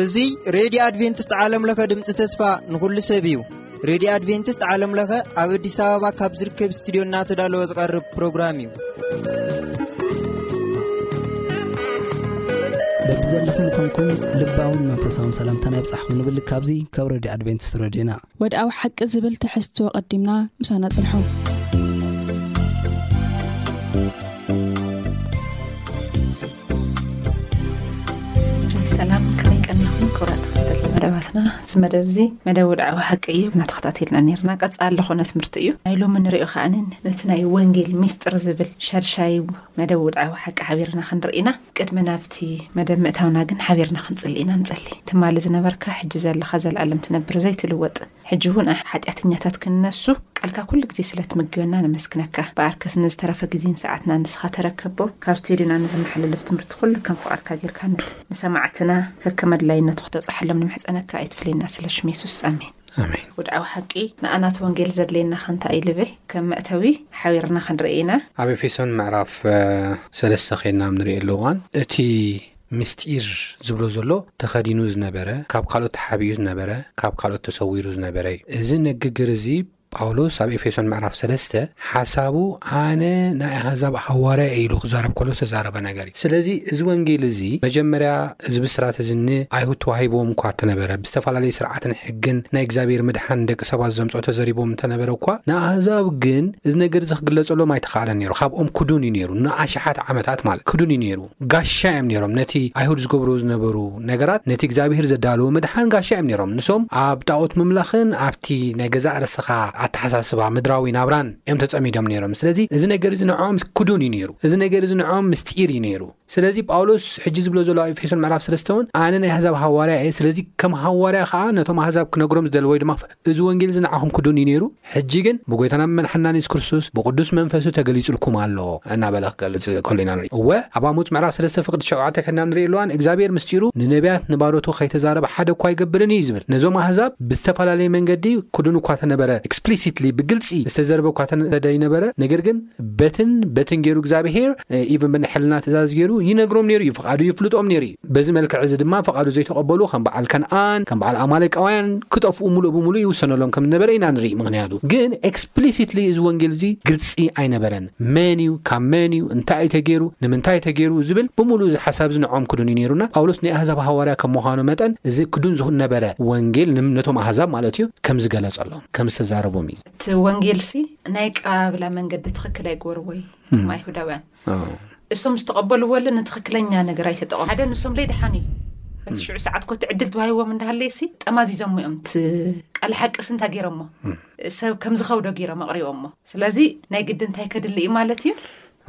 እዙ ሬድዮ ኣድቨንትስት ዓለምለኸ ድምፂ ተስፋ ንኹሉ ሰብ እዩ ሬድዮ ኣድቨንትስት ዓለምለኸ ኣብ ኣዲስ ኣበባ ካብ ዝርከብ ስትድዮ እናተዳለወ ዝቐርብ ፕሮግራም እዩ በብዘለኹም ኹንኩም ልባውን መንፈሳውን ሰላምታ ናይ ብፃሕኹም ንብል ካብዙ ካብ ረድዮ ኣድቨንትስት ረድዩና ወድኣዊ ሓቂ ዝብል ትሕዝቶ ቀዲምና ምሳና ጽንሑ። እዚ መደብ እዚ መደብ ውድዓዊ ሓቂ እዩ እናተኸታተልና ነርና ቀፃሊ ዝኾነ ትምህርቲ እዩ ናይ ሎሚ ንሪኦ ከዓኒ ነቲ ናይ ወንጌል ሚስጥር ዝብል ሻድሻይ መደብ ውድዓዊ ሓቂ ሓቢርና ክንርኢ ኢና። ቅድሚ ናብቲ መደብ ምእታውና ግን ሓቢርና ክንጽሊ ኢና። ንጸሊ። ትማሊ ዝነበርካ ሕጂ ዘለኻ ዘልኣለም ትነብር ዘይትልወጥ ሕጂ ውን ኣሕ ሓጢኣተኛታት ክንነሱ ቃልካ ኩሉ ግዜ ስለ ትምግበና ነመስግነካ በኣርከስ ንዝተረፈ ግዜን ሰዓትና ንስኻ ተረከቦ ካብ ስቴድዮና ንዝመሓለልፍ ትምህርቲ ኩሉ ከም ፍቓድካ ጌርካ ነት ንሰማዕትና ከከም ኣድላይነቱ ክተብጽሓሎም ንምሕጸነካ ኣይትፍለየና ስለ ሽም የሱስ ኣሜን። ኣሜን። ውድዓዊ ሓቂ፣ ንኣና እቲ ወንጌል ዘድልየና ከ እንታይ እዩ ልብል? ከም መእተዊ ሓቢርና ክንርኢ ኢና። ኣብ ኤፌሶን ምዕራፍ ሰለስተ ኬድና ኣብ ንርእየሉ እዋን እቲ ምስጢር ዝብሎ ዘሎ ተኸዲኑ ዝነበረ፣ ካብ ካልኦት ተሓቢኡ ዝነበረ፣ ካብ ካልኦት ተሰዊሩ ዝነበረ እዩ። እዚ ንግግር እዚ ጳውሎስ ኣብ ኤፌሶን ምዕራፍ ሰለስተ ሓሳቡ ኣነ ናይ ኣህዛብ ሃዋርያ እየ ኢሉ ክዛረብ ከሎ ዝተዛረበ ነገር እዩ። ስለዚ እዚ ወንጌል እዚ መጀመርያ እዚ ብስራት እዚ ን ኣይሁድ ተዋሂብዎም እኳ እተነበረ ብዝተፈላለየ ስርዓትን ሕግን ናይ እግዚኣብሔር ምድሓን ንደቂ ሰባት ዘምጽኦ ተዘሪብዎም እንተነበረ እኳ ንኣህዛብ ግን እዚ ነገር እዚ ክግለጸሎም ኣይተኻእለን ነይሩ ካብኦም ክዱን እዩ ነይሩ ንኣሽሓት ዓመታት ማለት ክዱን እዩ ነይሩ ጋሻ እዮም ነይሮም ነቲ ኣይሁድ ዝገብርዎ ዝነበሩ ነገራት ነቲ እግዚኣብሔር ዘዳለዎ ምድሓን ጋሻ እዮም ነይሮም ንሶም ኣብ ጣኦት ምምላኽን ኣብቲ ናይ ገዛእ ርእስኻ ኣተሓሳስባ ምድራዊ ናብራን እዮም ተጸሚዶም ነይሮም ስለዚ እዚ ነገር እዚ ንዕኦም ክዱን እዩ ነይሩ እዚ ነገር እዚ ንዕኦም ምስጢር እዩ ነይሩ ስለዚ ጳውሎስ ሕጂ ዝብሎ ዘሎ ኣብ ኤፌሶን ምዕራፍ ሰለስተ እውን ኣነ ናይ ኣህዛብ ሃዋርያ እየ ስለዚ ከም ሃዋርያ ከዓ ነቶም ኣህዛብ ክነግሮም ዝደልዎ ወይ ድማ እዚ ወንጌል እዚ ንዓኹም ክዱን እዩ ነይሩ ሕጂ ግን ብጎይታና ብመድሓናን የሱስ ክርስቶስ ብቅዱስ መንፈሱ ተገሊጹልኩም ኣሎ እናበለ ክገልጽ ከሎ ኢና ንርኢ እወ ኣብ ኣሞጽ ምዕራፍ ሰለስተ ፍቅዲ ሸውዓተ ከድና ንርኢ ኣለዋን እግዚኣብሔር ምስጢሩ ንነቢያት ንባሮቱ ከይተዛረበ ሓደ እኳ ኣይገብርን እዩ ዝብል ነዞም ኣህዛብ ብዝተፈላለየ መንገዲ ክዱን እኳ ተነበረ፣ explicitly፣ ብግልጺ ዝተዘርበ እኳ ተደይነበረ፣ ነገር ግን በትን በትን ገይሩ እግዚኣብሄር፣ even ብናይ ሕልና ትእዛዝ ገይሩ ይነግሮም ነይሩ እዩ፣ ፍቓዱ የፍልጦም ነይሩ እዩ። በዚ መልክዕ እዚ ድማ ፍቓዱ ዘይተቐበሉ ከም በዓል ከንኣን፣ ከም በዓል ኣማሌቃውያን ክጠፍኡ ምሉእ ብምሉእ ይውሰነሎም ከም ዝነበረ ኢና ንርኢ፣ ምኽንያቱ ግን explicitly እዚ ወንጌል እዚ ግልጺ ኣይነበረን። መን እዩ ካብ መን እዩ እንታይ እዩ ተገይሩ ንምንታይ ተገይሩ ዝብል ብምሉኡ እዚ ሓሳብ እዚ ንዖም ክዱን እዩ ነይሩና ጳውሎስ ናይ ኣህዛብ ሃዋርያ ከም ምዃኑ መጠን እዚ ክዱን ዝነበረ ወንጌል ነቶም ኣህዛብ ማለት እዩ ከም ዝገለጸሎም ከም ዝተዛረቦም እዩ እቲ ወንጌልሲ ናይ ቀባብላ መንገዲ ትኽክል ኣይግበርዎ እዩ እቶም ኣይሁዳውያን እሶም ዝተቐበልዎለ ንትኽክለኛ ነገር ኣይተጠቐሙ ሓደ ንሶም ለይ ደሓን እዩ እቲ ሽዑ ሰዓት ኮቲ ዕድል ተዋሂዎም እንዳሃለይሲ ጠማዚዞም እዮም እቲ ቃል ሓቅሲ እንታይ ገይሮሞ ሰብ ከም ዝኸብዶ ገይሮም ኣቕሪቦሞ። ስለዚ ናይ ግድን እንታይ ከድሊ እዩ ማለት እዩ?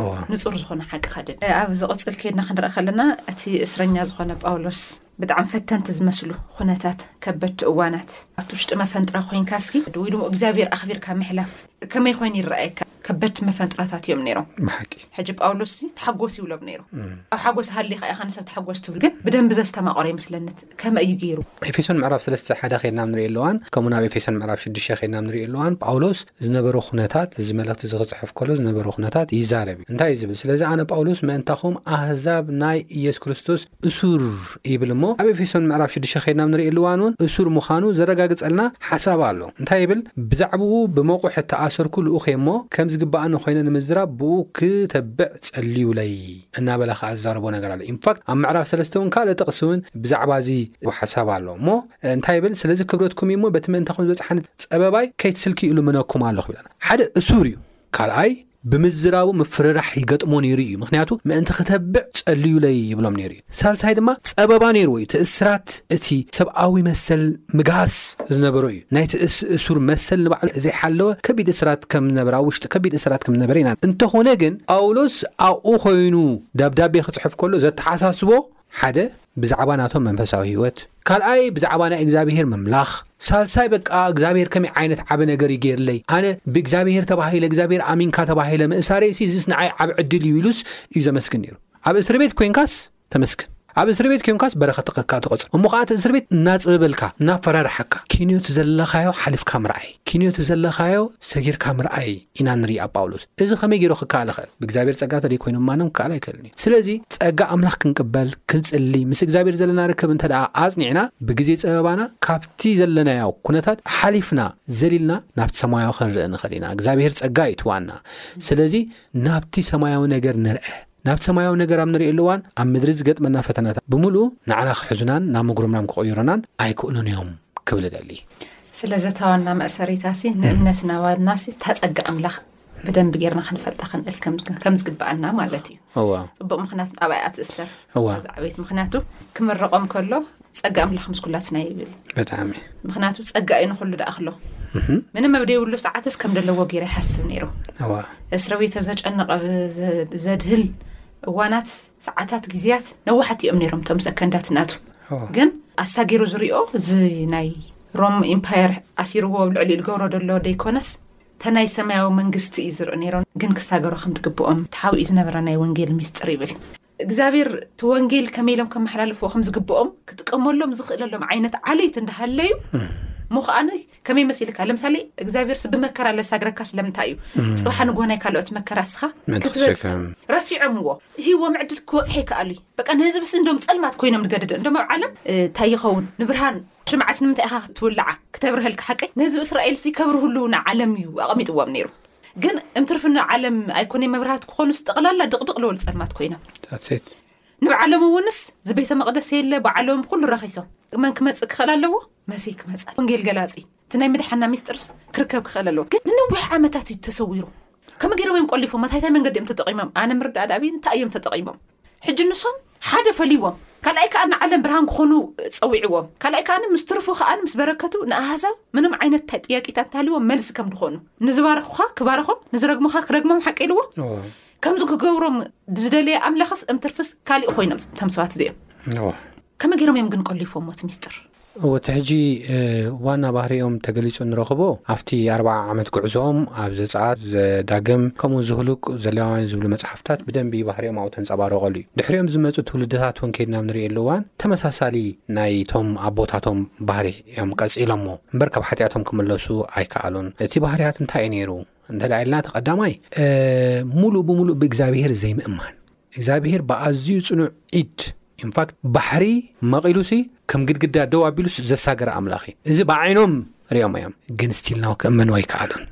እወ። ንጹር ዝኾነ ሓቂ ከድሊ። ኣብ ዝቕጽል ከይድና ክንርኣ ከለና እቲ እስረኛ ዝኾነ ጳውሎስ ብጣዕሚ ፈተንቲ ዝመስሉ ኹነታት፣ ከበድቲ እዋናት፣ ኣብቲ ውሽጢ መፈንጥራ ኮይንካ እስኪ ወይ ድሞ እግዚኣብሔር ኣኽቢርካ ምሕላፍ ከመይ ኮይኑ ይረኣየካ? ከበድቲ መፈንጥራታት እዮም ነይሮም ብሓቂ ሕጂ ጳውሎስ እዚ ተሓጎስ ይብሎም ነይሩ ኣብ ሓጎስ ሃሊካ ኢኻ ንሰብ ተሓጎስ ትብል ግን ብደንቢ ዘስተማቐሮ ይመስለኒት ከመይ እዩ ገይሩ ኤፌሶን ምዕራፍ ስለስተ ሓደ ከድና ብ ንሪኦ ኣለዋን ከምኡ ናብ ኤፌሶን ምዕራፍ ሽዱሽተ ከድና ብ ንሪኦ ኣለዋን ጳውሎስ ዝነበሮ ኩነታት እዚ መልእኽቲ እዚ ክፅሕፍ ከሎ ዝነበሮ ኩነታት ይዛረብ እዩ እንታይ እዩ ዝብል ስለዚ ኣነ ጳውሎስ ምእንታኹም ኣህዛብ ናይ ኢየሱስ ክርስቶስ እሱር ይብል እሞ ኣብ ኤፌሶን ምዕራፍ ሽዱሽተ ከይድና ኣብ ንርእየሉ እዋን እውን እሱር ምዃኑ ዘረጋግጸልና ሓሳብ ኣሎ። እንታይ ይብል? ብዛዕባኡ ብመቝሕ እተኣሰርኩ ልኡኽ እየ እሞ፣ ከም ዚግብኣኒ ዀይነ ንምዝራብ ብእኡ ክተብዕ ጸልዩለይ እናበለ ኸኣ ዝዛረቦ ነገር ኣሎ። In fact ኣብ ምዕራፍ ሰለስተ እውን ካልእ ጥቕሲ እውን ብዛዕባ እዚ ሓሳብ ኣሎ እሞ እንታይ ይብል? ስለዚ ክብደትኩም እዩ እሞ በቲ ምእንታኹም ዝበጽሓኒ ጸበባይ ከይትስልክዩ እልምነኩም ኣለኹ ይብለና። ሓደ እሱር እዩ። ካልኣይ ብምዝራቡ ምፍርራሕ ይገጥሞ ነይሩ እዩ ምኽንያቱ ምእንቲ ክተብዕ ጸልዩለይ ይብሎም ነይሩ እዩ። ሳልሳይ ድማ ጸበባ ነይርዎ እዩ እቲ እስራት እቲ ሰብኣዊ መሰል ምግሃስ ዝነበሮ እዩ ናይቲ እሱር መሰል ንባዕሉ ዘይሓለወ ከቢድ እስራት ከም ዝነበረ ኣብ ውሽጢ ከቢድ እስራት ከም ዝነበረ ኢና እንተኾነ ግን ጳውሎስ ኣብኡ ኮይኑ ደብዳቤ ክጽሕፍ ከሎ ዘተሓሳስቦ ሓደ ብዛዕባ ናቶም መንፈሳዊ ህይወት ካልኣይ ብዛዕባ ናይ እግዛብሄር ምምላኽ ሳልሳይ በቃ እግዛብሄር ከመይ ዓይነት ዓቢ ነገር እዩ ጌርለይ ኣነ ብእግዛብሄር ተባሂለ እግዛብሄር ኣሚንካ ተባሂለ ምእሳረይ ሲ እዚስ ንዓይ ዓቢ ዕድል እዩ ኢሉስ እዩ ዘመስግን ኔሩ ኣብ እስርቤት ኮንካስ ተመስግን ኣብ እስርቤት ኮንካስ በረኸትካ እካ ትቐጽር እሞ ከኣ እቲ እስርቤት እናጽበበልካ እናፈራርሓካ ኪንዮቲ ዘለኻዮ ሓልፍካ ምርኣይ ኪንዮቲ ዘለኻዮ ሰጊርካ ምርኣይ ኢና ንርኢ ኣብ ጳውሎስ እዚ ከመይ ጌሩ ክከኣልኸ ብእግዛብሄር ጸጋ ተደይኮይኑ ማንም ክከኣል ኣይከል ስለዚ ጸጋ ኣምላኽ ክንቅበል ክንጽሊ ምስ እግዚኣብሔር ዘለና ርክብ እንተደኣ ኣጽኒዕና ብግዜ ጸበባና ካብቲ ዘለናዮ ኩነታት ሓሊፍና ዘሊልና ናብቲ ሰማያዊ ክንርኢ ንኽእል ኢና እግዚኣብሔር ጸጋ እዩ እቲ ዋና ስለዚ ናብቲ ሰማያዊ ነገር ንርኣ ናብቲ ሰማያዊ ነገር ኣብ ንርእየሉ እዋን ኣብ ምድሪ ዝገጥመና ፈተናታት ብምልኡ ንዓና ክሕዙናን ናብ ምጉርምራም ክቕይሩናን ኣይክእሉን እዮም ክብል እደሊ። ስለዚ እታ ዋና መእሰሪታሲ ንእምነትና ዋናሲ እታ ጸጋ ኣምላኽ ብደንቢ ጌርና ክንፈልጣ ክንእል ከም ዝግብኣና ማለት እዩ እዋ ፅቡቅ ምክንያት ናብ ኣያ ትእሰር እዋ ካብዚ ዓበይቲ ምክንያቱ ክምርቆም ከሎ ፀጋ ኣምላኽ ምስ ኩላትና ይብል ብጣዕሚ ምክንያቱ ፀጋ እዩ ንኩሉ ደኣክሎ እህም፣ ምንም ኣብ ዘይብሉ ሰዓትስ ከም ዘለዎ ገይረ ይሓስብ ነይሩ እዋ እስረ ቤት ኣብ ዘጨነቐ ዘ- ዘድህል እዋናት ሰዓታት ግዜያት ነዋሓት እዮም ነይሮም እቶም ሰከንዳት ናቱ እዋ ግን ኣሳጊሩ ዝሪኦ እዚ ናይ ሮም ኢምፓየር ኣሲርዎ ኣብ ልዕሊኡ ዝገብሮ ዘሎ ደይኮነስ እተን ናይ ሰማያዊ መንግስቲ እዩ ዝርእ ነይሮ ግን ክሳገሮ ከም ዝግብኦም ተሓቢኡ ዝነበረ ናይ ወንጌል ሚስጥር ይብል። እግዚኣብሔር እቲ ወንጌል ከመይ ኢሎም ከመሓላልፍዎ ከም ዝግብኦም ክጥቀመሎም ዝኽእለሎም ዓይነት ዓሌት እንዳሃለዩ እሞ ከዓነ ከመይ መሲልካ ለምሳሌ እግዚኣብሔርስ ብመከራ ለሳግረካ ስለምንታይ እዩ ፅባሓ ንጎ ናይ ካልኦት መከራ እስኻ ክትበፅ ረሲዖምዎ ህዎም ዕድል ክወፅሐ ይከኣሉ እዩ በቃ ንህዝብስ እንዶም ፀልማት ኮይኖም ንገደደ እንዶም ኣብ ዓለም እንታይ ይኸውን ንብርሃን ሽምዓስ ንምንታይ ኢኻ ትውልዓ ክተብርሀልካ ሓቀይ ንህዝቢ እስራኤልሲ ከብርህሉ ንዓለም እዩ ኣቐሚጥዎም ነይሩ ግን እንትርፊ ንዓለም ኣይኮነይ መብርሃት ክኾኑስ ጠቕላላ ድቕድቕ ልበሉ ጸልማት ኮይኖም ንብዓሎም እውንስ ዝቤተ መቕደስ የለ ብዓሎም ብኩሉ ረኺሶም መን ክመጽእ ክኽእል ኣለዎ መሲህ ክመጽእ ወንጌል ገላጺ እቲ ናይ ምድሓና ሚስጥርስ ክርከብ ክኽእል ኣለዎ ግን ንንዊሕ ዓመታት እዩ ተሰዊሩ ከመይ ገይሮም እዮም ቆሊፎም ኣታይታይ መንገዲ እዮም ተጠቂሞም ኣነ ምርዳእ ዳኣብ እንታይ እዮም ተጠቂሞም ሕጂ ንሶም ሓደ ፈልዎም ካልኣይ ከዓ ንዓለም ብርሃን ክኾኑ ፀዊዕዎም ካልኣይ ከዓ ምስ ትርፉ ከዓ ምስ በረከቱ ንኣሃዛብ ምንም ዓይነት ታይ ጥያቄታት እንተሃልዎም መልሲ ከም ድኾኑ ንዝባረኹካ ክባረኾም ንዝረግሙካ ክረግሞም ሓቂ ኢልዎ ከምዚ ክገብሮም ዝደለየ ኣምላኽስ እምትርፍስ ካሊእ ኮይኖም ቶም ሰባት እዚኦም ከመይ ገይሮም እዮም ግን ቆሊፎሞ እቲ ሚስጥር? እወ እቲ ሕጂ ዋና ባህሪኦም ተገሊጹ ንረኽቦ ኣብቲ ኣርብዓ ዓመት ጉዕዞኦም ኣብ ዘጸኣት፣ ዘዳግም፣ ከምኡ ዝህሉቅ፣ ዘሌዋውያን ዝብሉ መጽሓፍታት ብደንቢ ባህሪኦም ኣብኡ ተንጸባረቀሉ እዩ። ድሕሪኦም ዝመጹ ትውልድታት እውን ከይድና ኣብ ንርእየሉ እዋን ተመሳሳሊ ናይ እቶም ኣቦታቶም ባህሪ እዮም ቀጺሎሞ እምበር ካብ ሓጢኣቶም ክምለሱ ኣይከኣሉን። እቲ ባህሪያት እንታይ እዩ ነይሩ እንተ ኢልና እቲ ቀዳማይ ሙሉእ ብሙሉእ ብእግዚኣብሄር ዘይምእማን። እግዚኣብሄር ብኣዝዩ ጽኑዕ ኢድ ኢንፋክት ባሕሪ መቒሉሲ ከም ግድግዳ ደው ኣቢሉስ ዘሳገረ ኣምላኽ እዩ እዚ ብዓይኖም ሪኦም እዮም ግን ስቲል ናው ክእመንዎ ኣይከኣሉን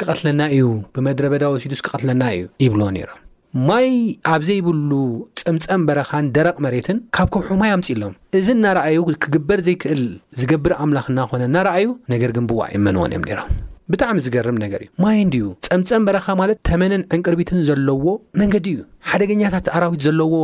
ክቐትለና እዩ ብመድረ በዳ ወሲዱስ ክቐትለና እዩ ይብልዎ ነይሮም ማይ ኣብ ዘይብሉ ጸምጸም በረኻን ደረቕ መሬትን ካብ ከውሒ ማይ ኣምጺሎም እዚ እናረኣዩ ክግበር ዘይክእል ዝገብር ኣምላኽ እናኾነ እናረኣዩ ነገር ግን ብዋእ ይመንዎን እዮም ነይሮም። ብጣዕሚ ዝገርም ነገር እዩ። ማይንድ ዩ ጸምጸም በረኻ ማለት ተመንን ዕንቅርቢትን ዘለዎ መንገዲ እዩ። ሓደገኛታት ኣራዊት ዘለዎ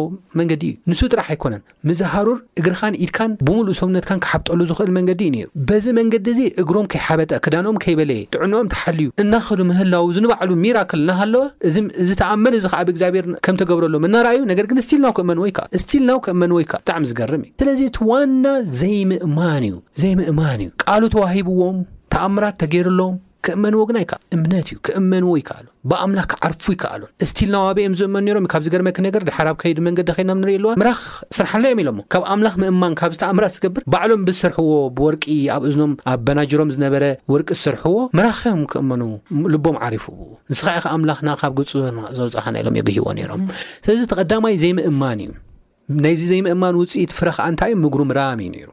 መንገዲ እዩ። ንሱ ጥራሕ ኣይኮነን ምዚ ሃሩር እግርኻን ኢድካን ብሙሉእ ሰውነትካን ክሓብጠሉ ዝኽእል መንገዲ እዩ ነይሩ። በዚ መንገዲ እዚ እግሮም ከይሓበጠ፣ ክዳኖም ከይበለየ፣ ጥዕንኦም ተሓልዩ እናኸዱ ምህላዉ እዚ ንባዕሉ ሚራክል እናሃለወ እዚ እዚ ተኣምር እዚ ከኣ ብእግዚኣብሔር ከምተገብረሎም እናረኣዩ ነገር ግን ስቲል ናው ክእመንዎ ይከኣል ስቲል ናው ክእመንዎ ይከኣል ብጣዕሚ ዝገርም እዩ ስለዚ እቲ ዋና ዘይምእማን እዩ ዘይምእማን እዩ ቃሉ ተዋሂብዎም ተኣምራት ተገይርሎም ክእመንዎ ግና ይከኣል እምነት እዩ ክእመንዎ ይከኣሉ ብኣምላኽ ክዓርፉ ይከኣሉን እስቲል ናው ኣበይ እዮም ዝእመኑ ነይሮም ካብ ዝገርመኪ ነገር ድሓር ኣብ ከይዲ መንገዲ ከይድና ንርኢ ኣለዋ ምራኽ ስርሓለይ እዮም ኢሎሞ ካብ ኣምላኽ ምእማን ካብ ዝተኣምራት ዝገብር ባዕሎም ብዝሰርሕዎ ብወርቂ ኣብ እዝኖም ኣብ በናጅሮም ዝነበረ ወርቂ ዝሰርሕዎ ምራኽ እዮም ክእመኑ ልቦም ዓሪፉ ብኡ ንስኻ ኢኻ ኣምላኽና ካብ ግብፂ ዘውፃኻና ኢሎም የግህይዎ ነይሮም ስለዚ እቲ ቀዳማይ ዘይምእማን እዩ ናይዚ ዘይምእማን ውፅኢት ፍረ ከዓ እንታይ እዩ ምጉርምራም እዩ ነይሩ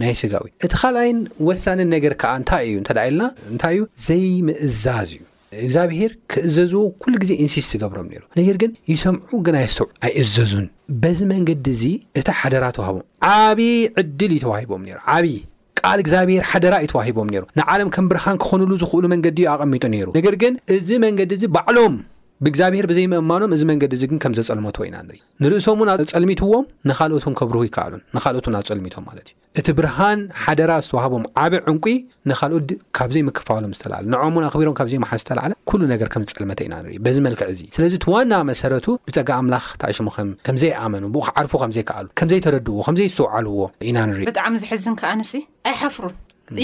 ናይ ስጋዊ እቲ ካልኣይን ወሳንን ነገር ከዓ እንታይ እዩ እንተ ኢልና እንታይ እዩ ዘይምእዛዝ እዩ እግዚኣብሄር ክእዘዝዎ ኩሉ ግዜ ኢንሲስት ይገብሮም ነይሩ ነገር ግን ይሰምዑ ግን ኣይሰምዑ ኣይእዘዙን በዚ መንገዲ እዚ እቲ ሓደራ ተዋህቦም ዓብዪ ዕድል እዩ ተዋሂቦም ነይሩ ዓብዪ ቃል እግዚኣብሄር ሓደራ እዩ ተዋሂቦም ነይሩ። ንዓለም ከም ብርሃን ክኾኑሉ ዝኽእሉ መንገዲ እዩ ኣቐሚጡ ነይሩ። ነገር ግን እዚ መንገዲ እዚ ባዕሎም ብእግዚኣብሄር ብዘይምእማኖም እዚ መንገዲ እዚ ግን ከም ዘጸልመትዎ ኢና ንርኢ። ንርእሶም እውን ኣጸልሚትዎም ንኻልኦት እውን ከብርሁ ኣይከኣሉን። ንኻልኦት እውን ኣጸልሚቶም ማለት እዩ። እቲ ብርሃን ሓደራ ዝተዋህቦም ዓቢ ዕንቊ ንኻልኦት ካብ ዘይምክፋሎም ዝተላዕለ ንዖኦም እውን ኣኽቢሮም ካብ ዘይምሓዝ ዝተላዕለ ኩሉ ነገር ከም ዝጸልመተ ኢና ንርኢ። በዚ መልክዕ እዚ ስለዚ እቲ ዋና መሰረቱ ብጸጋ ኣምላኽ ተኣሽሙ ከም ከም ዘይኣመኑ ብኡ ክዓርፉ ከም ዘይከኣሉ ከም ዘይተረድእዎ ከም ዘይስተውዓልዎ ኢና ንርኢ። ብጣዕሚ ዝሕዝን ከኣንሲ ኣይሓፍሩን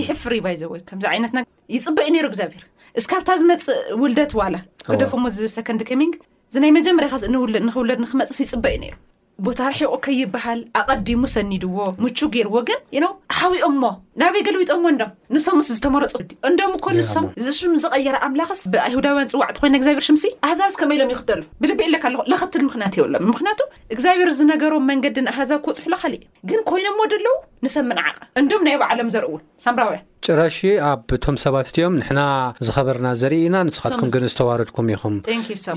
ይሕፍር እዩ ባይዘወይ ከምዚ ዓይነት ነገር ይጽበ እዩ ነይሩ እግዚኣብሔር እስካብታ ዝመጽእ ውልደት ዋላ ግደፎሞ ዝሰከንድ ከሚንግ እዚ ናይ መጀመርያ ኻስ ንውለ ንክውለድ ንክመጽስ ይጽበ እዩ ነይሩ ቦታ ኣርሒቑ ከይበሃል ኣቐዲሙ ሰኒድዎ ምቹው ጌርዎ ግን you know ሓዊኦሞ ናበይ ገልቢጦሞ እንዶ ንሶምስ ዝተመረጹ ወዲ እንዶም እኮ ንሶም እዚ ሽም ዝቐየረ ኣምላኽስ ብኣይሁዳውያን ጽዋዕቲ ኮይነ እግዚኣብሔር ሽምሲ ኣህዛብስ ከመይ ኢሎም ይኽተሉ ብልበይ እብለካ ኣለኹ ለኸትል ምኽንያት የብሎም ምኽንያቱ እግዚኣብሔር ዝነገሮም መንገዲ ንኣህዛብ ክበጽሑላ ካልእ እዩ ግን ኮይኖሞ ደለዉ ንሰብ ምንዓቕ እንዶም ናይ ባዕሎም ዘርእውን ሳምራውያን ጭራሽ ኣብ እቶም ሰባት እቲኦም ንሕና ዝኸበርና ዘርኢ ኢና ንስኻትኩም ግን ዝተዋረድኩም ኢኹም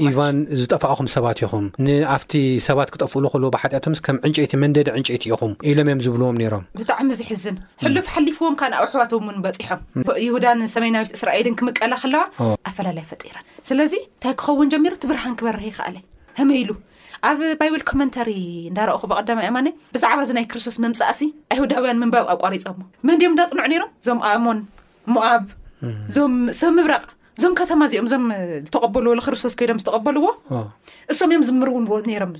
ኢቫን ዝጠፋእኹም ሰባት ኢኹም ንኣብቲ ሰባት ክጠፍእሉ ከለዉ ብሓጢኣቶምስ ከም ዕንጨይቲ መንደዲ ዕንጨይቲ ኢኹም ኢሎም እዮም ዝብልዎም ነይሮም ብጣዕሚ ዝሕዝን ሕሉፍ ሓሊፍዎም ካን ኣብ ኣሕዋቶም እውን በፂሖም ይሁዳን ሰሜናዊት እስራኤልን ክምቀላ ከለዋ ኣፈላላይ ፈጢረን ስለዚ እንታይ ክኸውን ጀሚሩ እቲ ብርሃን ክበርህ ይኸኣለ ህመይሉ ኣብ ባይብል ኮመንተሪ እንዳረእኹ ብቐዳማይ ኣማኒ ብዛዕባ እዚ ናይ ክርስቶስ ምምጻእሲ ኣይሁዳውያን ምንባብ ኣቋሪጾሞ መን ድዮም እንዳጽንዑ ነይሮም እዞም ኣሞን ሞኣብ እዞም ሰብ ምብራቕ እዞም ከተማ እዚኦም እዞም ዝተቐበልዎ ንክርስቶስ ኮይዶም ዝተቐበልዎ እሶም እዮም ዝምርውን ነይሮም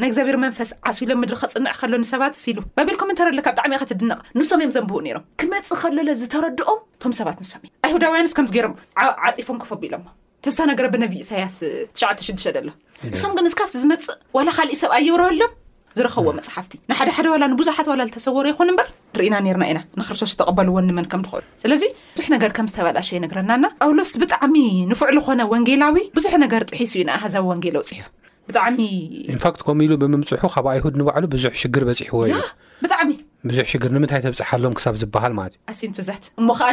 ናይ እግዚኣብሔር መንፈስ ዓስቢ ሎም ምድሪ ከፅንዕ ከሎ ንሰባት ስ ኢሉ ባይብል ኮመንተር ኣለካ ብጣዕሚ ካ ትድነቕ ንሶም እዮም ዘንብኡ ነይሮም ክመፅእ ከለለ ዝተረድኦም እቶም ሰባት ንሶም እዩ ኣይሁዳውያንስ ከምዚ ገይሮም ዓፂፎም ክፈቢሎሞ እቲ ዝተነገረ ብነቢ ኢሳያስ ትሽዓተ ሽዱሽተ ደሎ እሶም ግን እስካብቲ ዝመፅእ ዋላ ካሊእ ሰብ ኣየብረሃሎም ዝረኸብዎ መፅሓፍቲ ንሓደ ሓደ ዋላ ንብዙሓት ዋላ ዝተሰወሩ ይኹን እምበር ርኢና ነርና ኢና ንክርስቶስ ዝተቐበልዎ ንመን ከም ትኽእሉ ስለዚ ብዙሕ ነገር ከም ዝተበላሸ ይነግረናና ጳውሎስ ብጣዕሚ ንፉዕ ዝኾነ ወንጌላዊ ብዙሕ ነገር ጥሒሱ እዩ ንኣሃዛዊ ወንጌል ኣውፅሑ ብጣዕሚ ኢንፋክት ከምኡ ኢሉ ብምምፅሑ ካብ ኣይሁድ ንባዕሉ ብዙሕ ሽግር በፂሕዎ እዩ ብጣዕሚ ብዙሕ ሽግር ንምንታይ ተብፅሓሎም ክሳብ ዝበሃል ማለት እዩ ኣሲም ትዘት እሞ ከዓ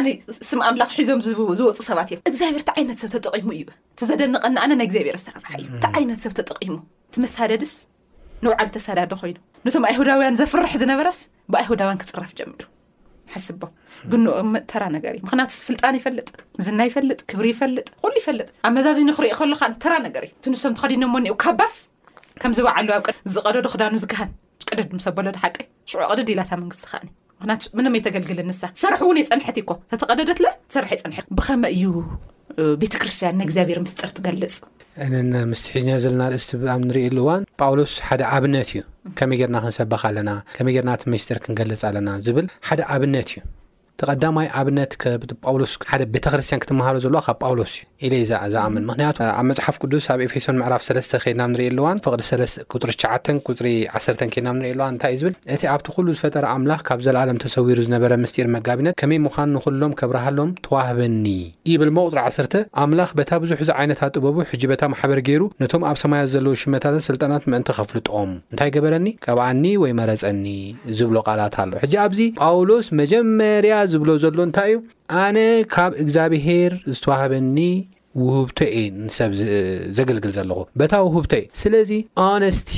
ስም ኣምላኽ ሒዞም ዝወፁ ሰባት እዮም እግዚኣብሔር እቲ ዓይነት ሰብ ተጠቂሙ እዩ እቲ ዘደንቀኒ ኣነ ናይ እግዚኣብሔር ኣሰራርሓ እዩ እቲ ዓይነት ሰብ ተጠቂሙ እቲ መሳደድስ ንውዓል ተሳዳዶ ኮይኑ ነቶም ኣይሁዳውያን ዘፍርሕ ዝነበረስ ብኣይሁዳውያን ክፅረፍ ጀሚሩ ሓስቦ ግን ተራ ነገር እዩ ምክንያቱ ስልጣን ይፈልጥ ዝና ይፈልጥ ክብሪ ይፈልጥ ኩሉ ይፈልጥ ኣብ መዛዚ ንክሪኦ ከለካ ተራ ነገር እዩ ትንሶም ተኸዲኖሞ እኒኡ ካባስ ከምዚ በዓሉ ኣብ ዝቀደዶ ክዳኑ ዝካሃን ቅድድ ምስ ኣበሎ ድሓቂ ሽዑ ቅድድ ኢላታ መንግስቲ ከኣኒ ምክንያቱ ምንም ኣይተገልግልን ንሳ ትሰርሕ እውን የፀንሐት እኮ ተተቀደደትለ ትሰርሕ የፀንሐት ብኸመ እዩ ቤተ ክርስትያን ናይ እግዚኣብሔር ምስጢር ትገልጽ እነና ምስ ሒዝና ዘለና ርእስቲ ኣብ ንርእየሉ እዋን ጳውሎስ ሓደ ኣብነት እዩ ከመይ ጌርና ክንሰበኽ ኣለና ከመይ ጌርና እቲ ምስጢር ክንገልጽ ኣለና ዝብል ሓደ ኣብነት እዩ እቲ ቀዳማይ ኣብነት ከብ ጳውሎስ ሓደ ቤተ ክርስትያን ክትመሃሮ ዘለዋ ካብ ጳውሎስ እዩ ኢለ እዛ ዝኣምን ምክንያቱ ኣብ መጽሓፍ ቅዱስ ኣብ ኤፌሶን ምዕራፍ ሰለስተ ከድናም ንሪኢ ኣለዋን ፍቅዲ ሰለስተ ቁፅሪ ትሽዓተን ቁፅሪ ዓሰርተን ከድናም ንሪኢ ኣለዋን እንታይ እዩ ዝብል እቲ ኣብቲ ኩሉ ዝፈጠረ ኣምላኽ ካብ ዘለኣለም ተሰዊሩ ዝነበረ ምስጢር መጋቢነት ከመይ ምዃኑ ንኹሎም ከብርሃሎም ተዋህበኒ ይብል እሞ ቁፅሪ ዓሰርተ ኣምላኽ በታ ብዙሕ ዝዓይነታ ጥበቡ ሕጂ በታ ማሕበር ገይሩ ነቶም ኣብ ሰማያት ዘለዉ ሽመታትን ስልጣናት ምእንቲ ከፍልጦም እንታይ ገበረኒ ቀብኣኒ ወይ መረጸኒ ዝብሎ ቃላት ኣሎ። ሕጂ ኣብዚ ጳውሎስ መጀመርያ ዝብሎ ዘሎ እንታይ እዩ? ኣነ ካብ እግዛብሄር ዝተዋህበኒ ውህብቶ እየ ንሰብ ዘገልግል ዘለኹ፣ በታ ውህብቶይ። ስለዚ ኦነስቲ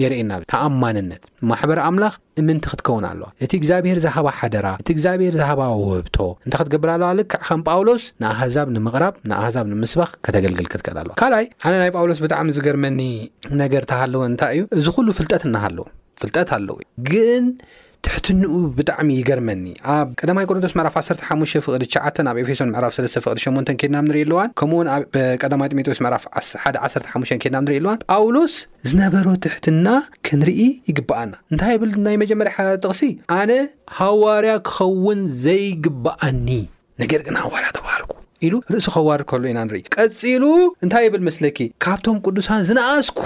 የርእየና፣ ተኣማንነት። ማሕበር ኣምላኽ እምንቲ ክትከውን ኣለዋ። እቲ እግዚኣብሄር ዝሃባ ሓደራ፣ እቲ እግዚኣብሄር ዝሃባ ውህብቶ እንታይ ክትገብር ኣለዋ? ልክዕ ከም ጳውሎስ ንኣህዛብ ንምቕራብ፣ ንኣህዛብ ንምስባኽ ከተገልግል ክትክእል ኣለዋ። ካልኣይ ኣነ ናይ ጳውሎስ ብጣዕሚ ዝገርመኒ ነገር ተሃለወ እንታይ እዩ? እዚ ኩሉ ፍልጠት እናሃለወ ፍልጠት ኣለዎ ግን ትሕትንኡ ብጣዕሚ ይገርመኒ ኣብ ቀዳማይ ቆሮንቶስ ምዕራፍ ዓሰርተ ሓሙሽተ ፍቕዲ ትሽዓተ ናብ ኤፌሶን ምዕራፍ ሰለስተ ፍቕዲ ሸሞንተን ኬድና ንርኢ ኣለዋን ከምኡውን ኣብ ቀዳማይ ጢሞቴዎስ ምዕራፍ ሓደ ዓሰርተ ሓሙሽተን ኬድና ንርኢ ኣለዋን ጳውሎስ ዝነበሮ ትሕትና ክንርኢ ይግብኣና እንታይ ይብል ናይ መጀመርያ ጥቕሲ ኣነ ሃዋርያ ክኸውን ዘይግብኣኒ ነገር ግን ሃዋርያ ተባሃልኩ ኢሉ ርእሱ ከዋርድ ከሎ ኢና ንርኢ። ቀጺሉ እንታይ ይብል መስለኪ? ካብቶም ቅዱሳን ዝነኣስኩ።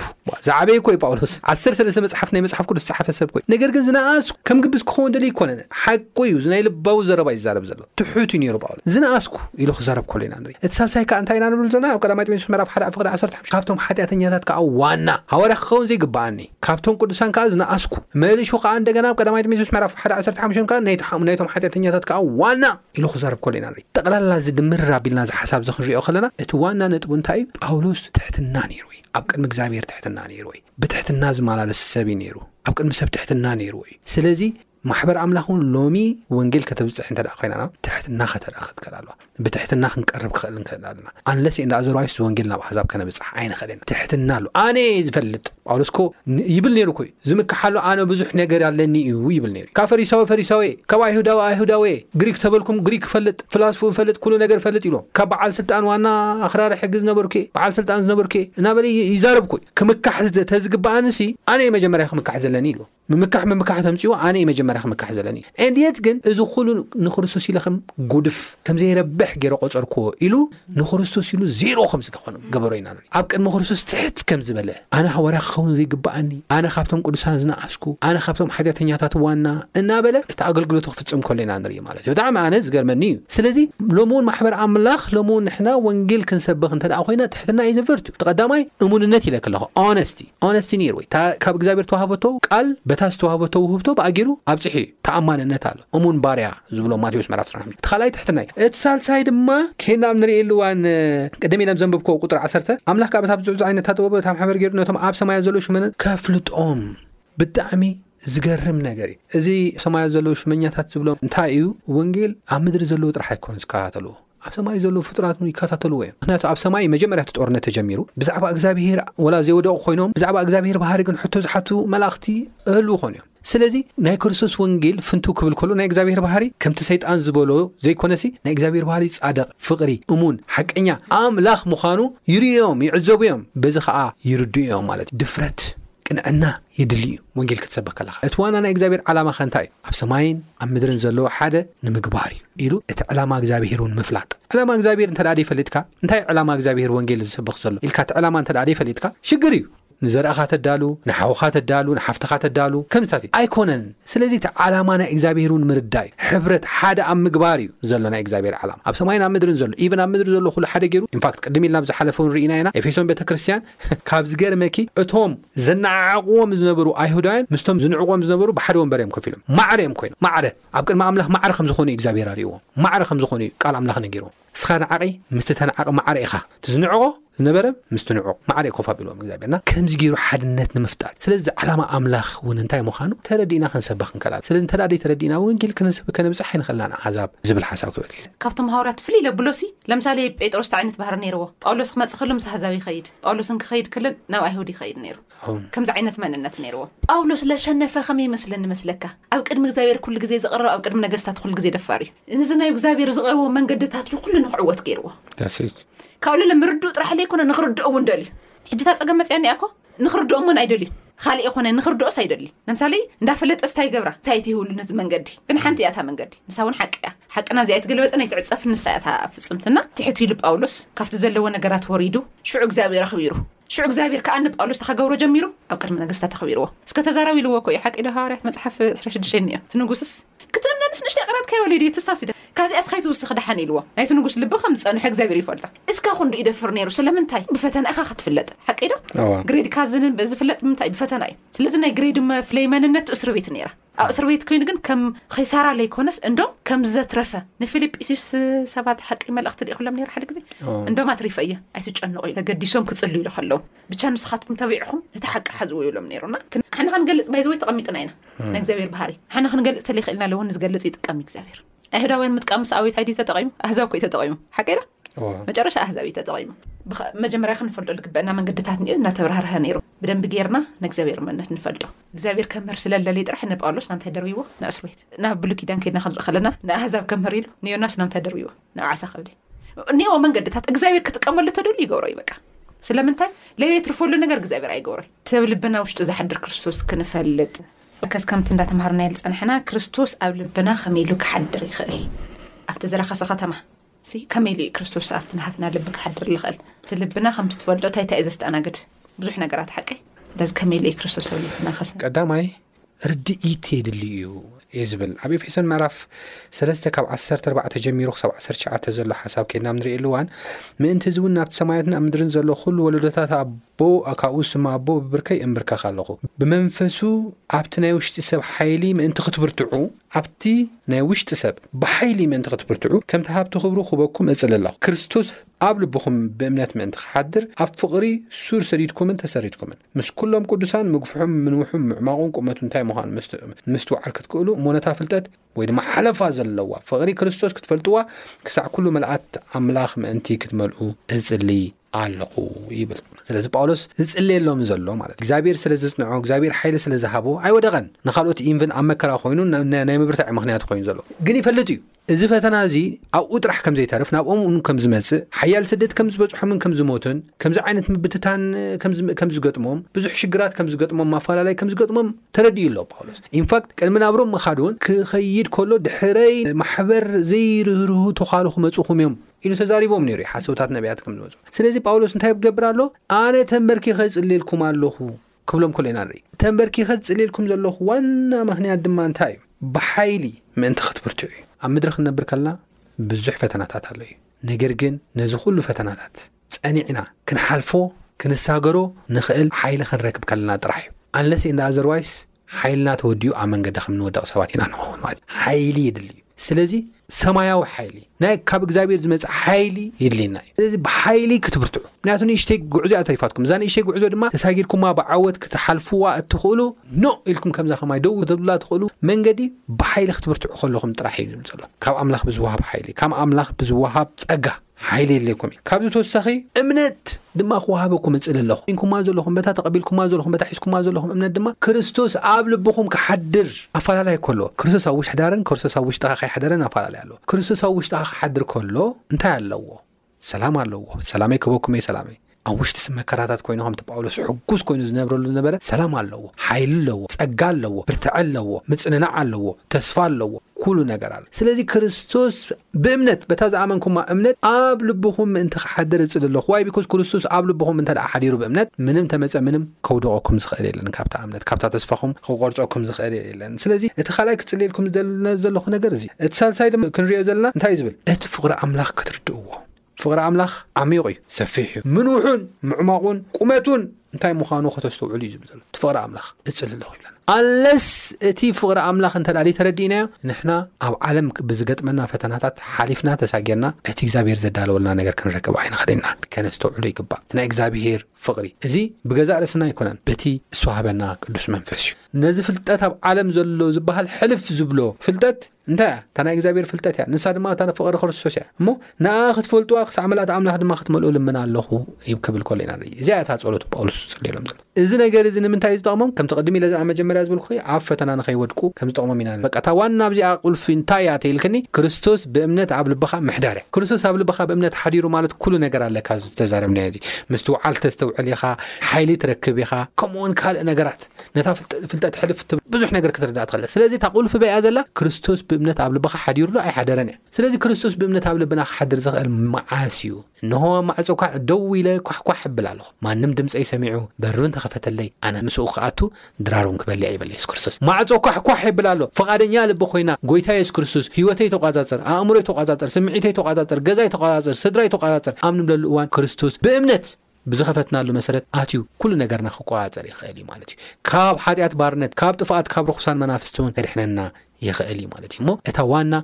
ዝዓበየ እኮ እዩ ጳውሎስ። ዓሰርተ ሰለስተ መጽሓፍቲ ናይ መጽሓፍ ቅዱስ ዝጸሓፈ ሰብ እኮ እዩ። ነገር ግን ዝነኣስኩ። ከም ግብዝ ክኸውን ደልዩ ኣይኮነን። ሓቁ እዩ፣ እዚ ናይ ልባዊ ዘረባ እዩ ዝዛረብ ዘሎ። ትሑት እዩ ነይሩ ጳውሎስ። ዝነኣስኩ ኢሉ ክዛረብ ከሎ ኢና ንርኢ። እቲ ሳልሳይ ከኣ እንታይ ኢና ንብል ዘለና? ኣብ ቀዳማይ ጢሞቴዎስ ምዕራፍ ሓደ ኣብ ፍቕዲ ዓሰርተ ሓሙሽተ ካብቶም ሓጢኣተኛታት ከኣ ዋና ሃዋርያ ክኸውን ዘይግብኣኒ። ካብቶም ቅዱሳን ከኣ ዝነኣስኩ መልሹ ከኣ እንደገና ኣብ ቀዳማይ ጢሞቴዎስ ምዕራፍ ሓደ ዓሰርተ ሓሙሽተ ከኣ ናይቶም ሓጢኣተኛታት ከኣ ዋና ኢሉ ክዛረብ ከሎ ኢና ንርኢ። ጠቕላላ እዚ ድምር ኣቢልና እዚ ሓሳብ እዚ ክንርእዮ ከለና እቲ ዋና ነጥቡ እንታይ እዩ? ጳውሎስ ትሕትና ነይርዎ እዩ። ኣብ ቅድሚ እግዚኣብሄር ትሕትና ነይርዎ እዩ። ብትሕትና ዝመላለስ ሰብ እዩ ነይሩ። ኣብ ቅድሚ ሰብ ትሕትና ነይርዎ እዩ። ስለዚ። ማሕበር ኣምላኽ እውን ሎሚ ወንጌል ከተብጽሕ እንተ ደኣ ኮይና ናብ ትሕትና ከተርኢ ክትከል ኣለዋ። ብትሕትና ክንቀርብ ክኽእል ንክእል ኣለና። ኣንለስ እንደ ኣዘርዋይስ ወንጌል ናብ ኣሕዛብ ከነብጽሕ ኣይንኽእል ኢና። ትሕትና ኣሎ ኣነ እየ ዝፈልጥ ጳውሎስ እኮ ን- ይብል ነይሩ እኮ እዩ ዝምክሓሉ ኣነ ብዙሕ ነገር ኣለኒ እዩ ይብል ነይሩ እዩ። ካብ ፈሪሳዊ ፈሪሳዊ እየ፣ ካብ ኣይሁዳዊ ኣይሁዳዊ እየ፣ ግሪክ ተበልኩም ግሪክ እፈልጥ፣ ፍላስፉ እፈልጥ፣ ኩሉ ነገር እፈልጥ ይብሎም። ካብ በዓል ስልጣን ዋና ኣኽራሪ ሕጊ ዝነበርኩ እየ፣ በዓል ስልጣን ዝነበርኩ እየ እናበለ ይ- ይዛረብ እኮ እዩ። ክምካሕ ዝ- ተዝግብኣንሲ ኣነ እየ መጀመርያ ክምካሕ ዘለኒ ኢሉ። ምምካሕ ምምካሕ ተምጽኡ ኣነ እየ መጀመርያ ክምካሕ ዘለኒ ዕንድየት ግን እዚ ኩሉ ንክርስቶስ ኢለ ከም ጉድፍ ከም ዘይረብሕ ገይረ ቆጸርክዎ ኢሉ ንክርስቶስ ኢሉ ዜሮ ከም ዝገኾኑ ገበሮ ኢና ኣብ ቅድሚ ክርስቶስ ትሕት ከም ዝበለ ኣነ ሃዋርያ ክኸውን ዘይግብኣኒ ኣነ ካብቶም ቅዱሳን ዝነኣስኩ ኣነ ካብቶም ሓጢኣተኛታት ዋና እናበለ እቲ ኣገልግሎቱ ክፍጽም ከሎ ኢና ንርኢ ማለት እዩ ብጣዕሚ ኣነ ዝገርመኒ እዩ ስለዚ ሎሚ እውን ማሕበር ኣምላኽ ሎሚ እውን ንሕና ወንጌል ክንሰብኽ እንተ ኮይና ትሕትና እዩ ዘቨርት እዩ ቀዳማይ እሙንነት ኢለክ ኣለኹ ኦነስቲ Honesty ነይሩ እታ ካብ እግዚኣብሔር ዝተዋህበቶ ቃል በታ ዝተዋህበቶ ውህብቶ ብኣጊሩ ኣብጽሑ እዩ ተኣማንነት ኣሎ እሙን ባርያ ዝብሎ ማቴዎስ ምዕራፍ ዕስራን ሓምሻን እቲ ካልኣይ ትሕትና እዩ እቲ ሳልሳይ ድማ ኬንና ኣብ ንርእየሉ እዋን ቅድም ኢለ ዘንበብክዎ ቁጽሪ ዓሰርተ ኣምላኽ ከኣ በታ ብዝዕዙ ዓይነት እታ ጥበቡ እታ ማሕበር ገይሩ ነቶም ኣብ ሰማያት ዘለዉ ሽመነ ከፍልጦም ብጣዕሚ ዝገርም ነገር እዩ እዚ ሰማያት ዘለዉ ሽመኛታት ዝብሎም እንታይ እዩ ወንጌል ኣብ ምድሪ ዘለዉ ጥራሕ ኣይኮኑን ዝከታተልዎ ኣብ ሰማይ ዘለዉ ፍጡራት ውን ይከታተልዎ እዮም ምክንያቱ ኣብ ሰማይ መጀመርያ እቲ ጦርነት ተጀሚሩ ብዛዕባ እግዛብሄር ወላ ዘይወደቁ ኮይኖም ብዛዕባ እግዛብሄር ባህሪ ግን ሕቶ ዝሓቱ መላእክቲ እህልዉ ኮኑ እዮም ስለዚ ናይ ክርስቶስ ወንጌል ፍንትው ክብል ከሎ ናይ እግዚኣብሄር ባህሪ ከምቲ ሰይጣን ዝበሎ ዘይኮነሲ ናይ እግዚኣብሄር ባህሪ ጻድቅ ፍቅሪ እሙን ሓቀኛ ኣምላኽ ምዃኑ ይርእዩ እዮም ይዕዘቡ እዮም በዚ ከዓ ይርድኡ እዮም ማለት እዩ ድፍረት ቅንዕና የድሊ እዩ ወንጌል ክትሰብኽ ከለኻ እቲ ዋና ናይ እግዚኣብሔር ዓላማኸ እንታይ እዩ ኣብ ሰማይን ኣብ ምድርን ዘለዎ ሓደ ንምግባር እዩ ኢሉ እቲ ዕላማ እግዚኣብሔር እውን ምፍላጥ ዕላማ እግዚኣብሔር እንተ ደይፈሊጥካ እንታይ ዕላማ እግዚኣብሔር ወንጌል ዝሰብኽ ዘሎ ኢልካ እቲ ዕላማ እንተ ደይፈሊጥካ ሽግር እዩ ንዘርእኻ ተዳሉ ንሓውኻ ተዳሉ ንሓፍትኻ ተዳሉ ከምታት እዩ ኣይኮነን ስለዚ እቲ ዓላማ ናይ እግዚኣብሄር እውን ምርዳእ እዩ ሕብረት ሓደ ኣብ ምግባር እዩ ዘሎ ናይ እግዚኣብሄር ዓላማ ኣብ ሰማይን ኣብ ምድርን ዘሎ ኢቨን ኣብ ምድሪ ዘሎ ኩሉ ሓደ ገይሩ ኢንፋክት ቅድም ኢልና ብዝሓለፈውን ርኢና ኢና ኤፌሶን ቤተ ክርስትያን ካብ ዝገርመኪ እቶም ዘነዓዕቕዎም ዝነበሩ ኣይሁዳውያን ምስቶም ዝንዕቕዎም ዝነበሩ ብሓደ ወንበር እዮም ኮፍ ኢሎም። ማዕረ እዮም ኮይኖም። ማዕረ። ኣብ ቅድሚ ኣምላኽ ማዕረ ከም ዝኾኑ እዩ እግዚኣብሄር ኣርእይዎም። ማዕረ ከም ዝኾኑ እዩ ቃል ኣምላኽ ነጊርዎም። ንስኻ ነዓቒ ምስቲ ተነዓቒ ማዕረ ኢኻ። እቲ ዝንዕቖ ዝነበረ ምስቲ ንዑቕ ማዕረ እዩ ኮፍ ኣቢልዎም እግዚኣብሄር እና ከምዚ ገይሩ ሓድነት ንምፍጣር። ስለዚ ዓላማ ኣምላኽ እውን እንታይ ምዃኑ ተረዲእና ክንሰብኽ ንከላል። ስለዚ እንተ ደኣ ዘይተረዲእና ወንጌል ከነብጽሕ ኣይንኸእላን ኣሕዛብ ዝብል ሓሳብ ክበል። ካብቶም ሃዋርያት ፍልይ ለብሎሲ ለምሳሌ ጴጥሮስ ታይ ዓይነት ባህሪ ነይርዎ? ጳውሎስ ክመጽእ ከሎ ምስ ኣህዛብ ይኸይድ፣ ጳውሎስን ክኸይድ ከሎ ናብ ኣይሁድ ይኸይድ ነይሩ። ከምዚ ዓይነት መንነት ነይርዎ። ጳውሎስ ለሸነፈ ከመይ ይመስለኒ መስለካ? ኣብ ቅድሚ እግዚኣብሔር ኩሉ ግዜ ዝቐርብ ኣብ ቅድሚ ነገስታት ኩሉ ግዜ ደፋር እዩ። እዚ ናይ እግዚኣብሔር ዝቐርቦ መንገድታት እዩ ኩሉ ንክዕወት ገይርዎ። ካብኡ ለለ ምርድኡ ጥራሕ ለይኮነ ንክርድኦ እውን ደልዩ። ሕጂ እታ ጸገም መጺኣ እኒኣ እኮ። ንክርድኦም ውን ኣይደልዩን ኻሊእ ኾነ ንክርድኦስ ኣይደልይ ለምሳሌ እንዳፈለጠ ስታይ ገብራ እንታይ እቲ ህውሉ ነቲ መንገዲ ግን ሓንቲ እያ እታ መንገዲ ንሳ ውን ሓቂ እያ ሓቂ ናብዚ ኣይትገልበጥን ኣይትዕፀፍን ንሳ እያ እታ ፍፅምትና ትሕት ኢሉ ጳውሎስ ካብቲ ዘለዎ ነገራት ወሪዱ ሽዑ እግዚኣብሔር ኣኽቢሩ ሽዑ እግዚኣብሔር ከዓ ንጳውሎስ ተኸገብሮ ጀሚሩ ኣብ ቅድሚ ነገስታት ተኸቢርዎ እስከ ተዛረብ ኢልዎ እኮ እዩ ሓቂ ዶ ሃዋርያት መፅሓፍ 26 እኒኦ እቲ ንጉስስ ክትእምነንስ ንእሽተይ ቀረትካዮ ወለዲ ተስታውሲደ ካብዚኣስ ኸይትውስኽ ደሓን ኢልዎ። ናይቲ ንጉስ ልቢ ኸም ዝጸንሐ እግዚኣብሄር ይፈልጦ። እስከ ኹንዶ ይደፍር ነይሩ? ስለምንታይ? ብፈተና ኢኻ ኽትፍለጥ። ሓቀይዶ? እወ። ግሬድ ካዝንን በ ዝፍለጥ ብምንታይ እዩ? ብፈተና እዩ። ስለዚ ናይ ግሬድ መፍለዪ መንነቱ እስሪ ቤት ነይራ። ኣብ እስሪ ቤት ኰይኑ ግን ከም ኺሳራ ለይኰነስ እንዶም ከም ዘትረፈ ንፊልጲስዩስ ሰባት ሓቂ መልእኽቲ ልኢኹሎም ነይሩ ሓደ ግዜ። እወ። እንዶም ኣትሪፈ እየ ኣይትጨነቑ ኢሉ ተገዲሶም ክጽልዩሉ ኸለዉ። ብቻ ንስኻትኩም ተቢዕኹም ነቲ ሓቂ ሓዝዎ ኢሎም ነይሮና ንሓና ክንገልፅ ባይዘወይ ተቐሚጥና ኢና ናይ እግዚኣብሔር ባህሪ ሓና ክንገልፅ ተለይክእልና ኣለዎ ንዝገልፅ ይጥቀም እዩ እግዚኣብሔር ናይ ህዳውያን ምጥቃም ምስ ኣወይት ኣይዲ ተጠቂሙ ኣህዛብ ኮይ ተጠቂሙ ሓቀኢዳ መጨረሻ ኣህዛብ እዩ ተጠቂሙ መጀመርያ ክንፈልጦ ዝግበአና መንገድታት ኒኦ እናተብራርሀ ነይሩ ብደንቢ ጌርና ንእግዚኣብሔር መነት ንፈልጦ እግዚኣብሔር ከምህር ስለለለይ ጥራሕ ንጳውሎስ ናምታይ ደርብዎ ንእስሮይት ናብ ብሉኪዳን ከይድና ክንርኢ ከለና ንኣህዛብ ከምህር ኢሉ ንዮናስ ናምታይ ደርብዎ ናብ ዓሳ ከብዲ እኒኦ መንገድታት እግዚኣብሔር ክጥቀመሉ ተደሉ ይገብሮ እዩ በቃ ስለምንታይ ለየትርፈሉ ነገር እግዚኣብሔር ኣይገብሮን ሰብ ልብና ውሽጢ ዝሓድር ክርስቶስ ክንፈልጥ ከስ ከምቲ እንዳተምሃርናዮ ዝፀናሕና ክርስቶስ ኣብ ልብና ከመይ ኢሉ ክሓድር ይኽእል ኣብቲ ዝረኸሰ ከተማ ከመይ ኢሉ እዩ ክርስቶስ ኣብቲ ናሃትና ልቢ ክሓድር ዝኽእል እቲ ልብና ከምቲ ትፈልጦ እንታይ እንታይ እዩ ዘስተኣናግድ ብዙሕ ነገራት ሓቂ ስለዚ ከመይ ኢሉ እዩ ክርስቶስ ኣብ ልብና ከሰ ቀዳማይ ርድኢት የድሊ እዩ እየ ዝብል ኣብ ኤፌሶን ምዕራፍ ሰለስተ ካብ ዓሰርተ ኣርባዕተ ጀሚሩ ክሳብ ዓሰርተ ሸዓተ ዘሎ ሓሳብ ከድና ኣብ ንርእየሉ እዋን ምእንቲ እዚ እውን ናብቲ ሰማያትን ኣብ ምድርን ዘሎ ኩሉ ወለዶታት ኣቦ ካብኡ ስማ ኣቦ ብብርከይ እምብርከኽ ኣለኹ ብመንፈሱ ኣብቲ ናይ ውሽጢ ሰብ ሓይሊ ምእንቲ ክትብርትዑ ኣብቲ ናይ ውሽጢ ሰብ ብሓይሊ ምእንቲ ክትብርትዑ ከምቲ ሃብቲ ክብሩ ክበኩም እጽል ኣለኹ ክርስቶስ ኣብ ልብኹም ብእምነት ምእንቲ ክሓድር ኣብ ፍቕሪ ሱር ሰዲድኩምን ተሰሪትኩምን ምስ ኩሎም ቅዱሳን ምግፍሑም ምንውሑም ምዕማቑን ቁመቱ እንታይ ምዃኑ ምስትውዓል ክትክእሉ እሞ ነታ ፍልጠት ወይ ድማ ሓለፋ ዘለዋ ፍቕሪ ክርስቶስ ክትፈልጥዋ ክሳዕ ኩሉ ምልኣት ኣምላኽ ምእንቲ ክትመልኡ እጽሊ ኣለኹ ይብል ስለዚ ጳውሎስ ዝጽልየሎም ዘሎ ማለት እግዚኣብሔር ስለ ዝጽንዖ እግዚኣብሔር ሓይሊ ስለ ዝሃቦ ኣይወደቐን ንካልኦት ኢንቭን ኣብ መከራ ኮይኑ ናይ ምብርታዕ ምክንያት ኮይኑ ዘሎ ግን ይፈልጥ እዩ እዚ ፈተና እዚ ኣብኡ ጥራሕ ከም ዘይተርፍ ናብኦም እውን ከም ዝመጽእ፣ ሓያል ስደት ከም ዝበጽሖምን ከም ዝሞቱን፣ ከምዚ ዓይነት ምብትታን ከም ዝገጥሞም፣ ብዙሕ ሽግራት ከም ዝገጥሞም፣ ማፋላላይ ከም ዝገጥሞም ተረዲኡ ኣሎ ጳውሎስ። ኢንፋክት ቅድሚ ናብሮም ምኻዱ እውን ክኸይድ ከሎ ድሕረይ ማሕበር ዘይርህርሁ ተዃሉ ክመጹኹም እዮም ኢሉ ተዛሪቦም ነይሩ እዩ ሓሰውታት ነብያት ከም ዝመጹ። ስለዚ ጳውሎስ እንታይ ይገብር ኣሎ ኣነ ተምበርኪኸ ይጽልየልኩም ኣሎኹ ክብሎም ከሎ ኢና ንርኢ። ተምበርኪኸ ዝጽልየልኩም ዘለኹ ዋና ምኽንያት ድማ እንታይ እዩ? ብሓይሊ ምእንቲ ክትብርትዑ እዩ። ኣብ ምድሪ ክንነብር ከለና ብዙሕ ፈተናታት ኣሎ እዩ። ነገር ግን ነዚ ኹሉ ፈተናታት ጸኒዕና ክንሓልፎ፣ ክንሳገሮ ንኽእል ሓይሊ ክንረክብ ከለና ጥራሕ እዩ። Unless and otherwise ሓይልና ተወዲኡ ኣብ መንገዲ ከም እንወድቕ ሰባት ኢና ንኸውን ማለት እዩ። ሓይሊ የድሊ እዩ። ስለዚ ሰማያዊ ሓይሊ ናይ ካብ እግዚኣብሔር ዝመፅእ ሓይሊ የድልየና እዩ ስለዚ ብሓይሊ ክትብርትዑ ምክንያቱ ንእሽተይ ጉዕዞ እያ ተሪፋትኩም እዛ ንእሽተይ ጉዕዞ ድማ ተሳጊርኩማ ብዓወት ክትሓልፍዋ እትኽእሉ ኖ ኢልኩም ከምዛ ከማይ ደው ተብሉላ ትኽእሉ መንገዲ ብሓይሊ ክትብርትዑ ከለኹም ጥራሕ እዩ ዝብል ዘሎ ካብ ኣምላኽ ብዝወሃብ ሓይሊ ካብ ኣምላኽ ብዝወሃብ ፀጋ ሓይሊ የድልየኩም እዩ ካብዚ ተወሳኺ። እምነት ድማ ክወሃበኩም እጽሊ ኣለኹ። ኮንኩማ ዘለኹም በታ ተቐቢልኩማ ዘለኹም በታ ሒዝኩማ ዘለኹም እምነት ድማ ክርስቶስ ኣብ ልብኹም ክሓድር። ኣፈላላይ ከሎ ክርስቶስ ኣብ ውሽጢ ሓዳርን ክርስቶስ ኣብ ውሽጥኻ ከይሓደረን ኣፈላላይ ኣለዎ። ክርስቶስ ኣብ ውሽጥኻ ክሓድር ከሎ እንታይ ኣለዎ? ሰላም ኣለዎ። ሰላመይ ክህበኩም እየ ሰላመይ። ኣብ ውሽጢ ስም መከራታት ኮይኑ ከምቲ ጳውሎስ ሕጉስ ኮይኑ ዝነብረሉ ዝነበረ ሰላም ኣለዎ፣ ሓይሊ ኣለዎ፣ ጸጋ ኣለዎ፣ ብርትዐ ኣለዎ፣ ምጽንናዕ ኣለዎ፣ ተስፋ ኣለዎ፣ ኩሉ ነገር ኣሎ። ስለዚ ክርስቶስ ብእምነት በታ ዝኣመንኩማ እምነት ኣብ ልብኹም ምእንቲ ክሓድር እጽሊ ኣለኹ። ዋይ ቢኮዝ ክርስቶስ ኣብ ልብኹም እንተ ሓዲሩ ብእምነት ምንም ተመጸ ምንም ከውድቐኩም ዝኽእል የለን። ካብታ እምነት ካብታ ተስፋኹም ክቆርጸኩም ዝኽእል የለን። ስለዚ እቲ ካልኣይ ክጽልየልኩም ዘለኹ ነገር እዚ እቲ ሳልሳይ ድማ ክንሪኦ ዘለና እንታይ እዩ ዝብል እቲ ፍቕሪ ኣምላኽ ክትርድእዎ ፍቕሪ ኣምላኽ ዓሚዩቕ እዩ፣ ሰፊሕ እዩ፣ ምንውሑን ምዕሟቑን ቁመቱን እንታይ ምዃኑ ከተስተውዕሉ እዩ ዝብል ዘሎ። እቲ ፍቕሪ ኣምላኽ እጽሊ ኣለኹ ይብለና። ኣንለስ እቲ ፍቕሪ ኣምላኽ እንተ ተረዲእናዮ ንሕና ኣብ ዓለም ብዝገጥመና ፈተናታት ሓሊፍና ተሳጊርና እቲ እግዚኣብሔር ዘዳለወልና ነገር ክንረክብ ኣይንኽእልን ኢና። ከነስተውዕሎ ይግባእ። እቲ ናይ እግዚኣብሔር ፍቕሪ እዚ ብገዛእ ርእስና ኣይኮነን፣ በቲ እተዋህበና ቅዱስ መንፈስ እዩ። ነዚ ፍልጠት ኣብ ዓለም ዘሎ ዝበሃል ሕልፍ ዝብሎ ፍልጠት እንታይ እያ? እታ ናይ እግዚኣብሔር ፍልጠት እያ፣ ንሳ ድማ እታ ንፍቕሪ ክርስቶስ እያ። እሞ ንኣ ክትፈልጡዋ ክሳዕ ምልኣት ኣምላኽ ድማ ክትመልኡ ልምና ኣለኹ ክብል ከሎ ኢና ንርኢ። እዚኣ እታ ጸሎት ጳውሎስ ዝጸልየሎም ዘሎ። እዚ ነገር እዚ ንምንታይ እዩ ዝጠቕሞም? ከምቲ ቅድም ኢለ ኣብ መጀመርያ ዝበልኩኺ ኣብ ፈተና ንኸይወድቁ ከም ዝጠቕሞም ኢና። በቃ እታ ዋና ኣብዚኣ ቁልፊ እንታይ እያ ተይልክኒ ክርስቶስ ብእምነት ኣብ ልብኻ ምሕዳር እያ። ክርስቶስ ኣብ ልብኻ ብእምነት ሓዲሩ ማለት ኩሉ ነገር ኣለካ እዚ ዝተዛረብናዮ እዚ ምስትውዓል ተስተውዕል ኢኻ፣ ሓይሊ ትረክብ ኢኻ ከምኡውን ካልእ ነገራት። ነታ ፍልጠ ፍልጠት ሕልፍ እትብል ብዙሕ ነገር ክትርዳእ ትኽእል ኢኻ። ስለዚ እታ ቁልፊ በይኣ ዘላ ክርስቶስ ብእምነት ኣብ ልብኻ ሓዲሩ ዶ ኣይሓደረን እያ። ስለዚ ክርስቶስ ብእምነት ኣብ ልብና ክሓድር ዝኽእል መዓስ እዩ? እንሆ ኣብ ማዕጾ ኳዕ ደው ኢለ ኳሕኳሕ እብል ኣለኹ። ማንም ድምጸይ ሰሚዑ በሩ እንተ ኸፈተለይ ኣነ ምስኡ ክኣቱ ድራር እውን ክበልዕ እየ በለ የሱስ ክርስቶስ። ማዕጾ ኳሕኳሕ የብል ኣሎ። ፍቓደኛ ልቢ ኮይና ጎይታ የሱስ ክርስቶስ ህይወተይ ተቖጻጸር፣ ኣእምሮይ ተቖጻጸር፣ ስምዒተይ ተቖጻጸር፣ ገዛይ ተቖጻጸር፣ ስድራይ ተቖጻጸር ኣብ ንብለሉ እዋን ክርስቶስ ብእምነት ብዝኸፈትናሉ መሰረት ኣትዩ ኩሉ ነገርና ክቆጻጸር ይኸእል እዩ ማለት እዩ። ካብ ሓጢኣት ባርነት ካብ ጥፍኣት ካብ ርኹሳን መናፍስቲ እውን ከድሕነና ይኸእል እዩ ማለት እዩ እሞ እታ ዋና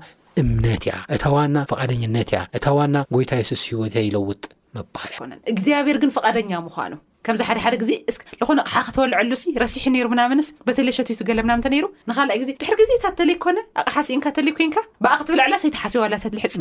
እምነት እያ እታ ዋና ፍቓደኝነት እያ እታ ዋና ጎይታ የሱስ ህይወተይ ይለውጥ ምባል እያ። ኣይኮነን እግዚኣብሔር ግን ፍቓደኛ ምዃኑ ከምዚ ሓደ ሓደ ግዜ እስከ ልኾነ ኣቕሓ ክተወልዐሉሲ ረሲሑ ነይሩ ምናምንስ በተለይ ሸቲቱ ገለ ምናምን እንተነይሩ ንኻልኣይ ግዜ ድሕሪ ግዜታት ተለይኮነ ኣቕሓ ስኢንካ ተለይ ኮይንካ ብኣ ክትብል ዕላስ ኣይትሓስይ ዋላ ተትልሕጸ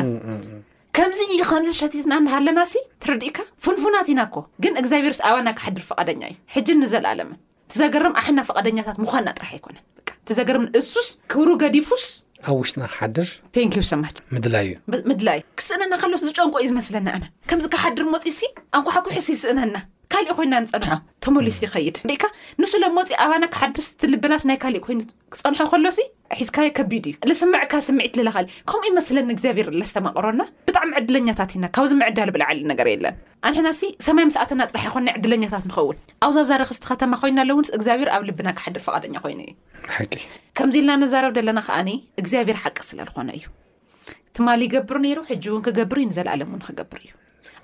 ከምዚ ከምዚ ሸቲትና እናሃለናሲ ትርዲእካ ፍንፉናት ኢና እኮ ግን እግዚኣብሔርስ ኣባና ክሓድር ፍቓደኛ እዩ ሕጅን ንዘለኣለምን ትዘገርም ኣሕና ፍቓደኛታት ምዃንና ጥራሕ ኣይኮነን ትዘገርም ንእሱስ ክብሩ ገዲፉስ ኣብ ውሽጥና ክሓድር ቴንክ ዩ ሰማች ምድላይ እዩ ምድላይ እዩ ክስእነና ከሎስ ዝጨንቆ እዩ ዝመስለኒ ኣነ ከምዚ ክሓድር ሞፂሲ ኣንኳሓኩሕስ ይስእነና ካሊእ ኮይና ንፀንሖ ተመሊሱ ይኸይድ ዲካ ንስለ ሞፂ ኣባና ክሓድርስ ትልብናስ ናይ ካሊእ ኮይኑ ክጸንሖ ከሎሲ ሒዝካዮ ከቢድ እዩ ልስመዐካ ስምዒት ልለኻሊ ከምኡ ይመስለኒ እግዚኣብሔር ለስተማቅሮና ብጣዕሚ ዕድለኛታት ኢና ካብዚ ምዕዳል ብለዓሊ ነገር የለን ኣንሕናሲ ሰማይ ምስ ኣተና ጥራሕ እዩ ኮንና ዕድለኛታት ንኸውን ኣብዚ ኣብዛ ረኽስቲ ከተማ ኮይና ለውንስ እግዚኣብሔር ኣብ ልብና ክሓድር ፈቃደኛ ኮይኑ እዩ ሓቂ ከምዚ ኢልና ንዛረብ ደለና ከኣኒ እግዚኣብሔር ሓቂ ስለልኾነ እዩ ትማሊ ይገብር ነይሩ ሕጂ እውን ክገብር እዩ ንዘለኣለም እውን ክገብር እዩ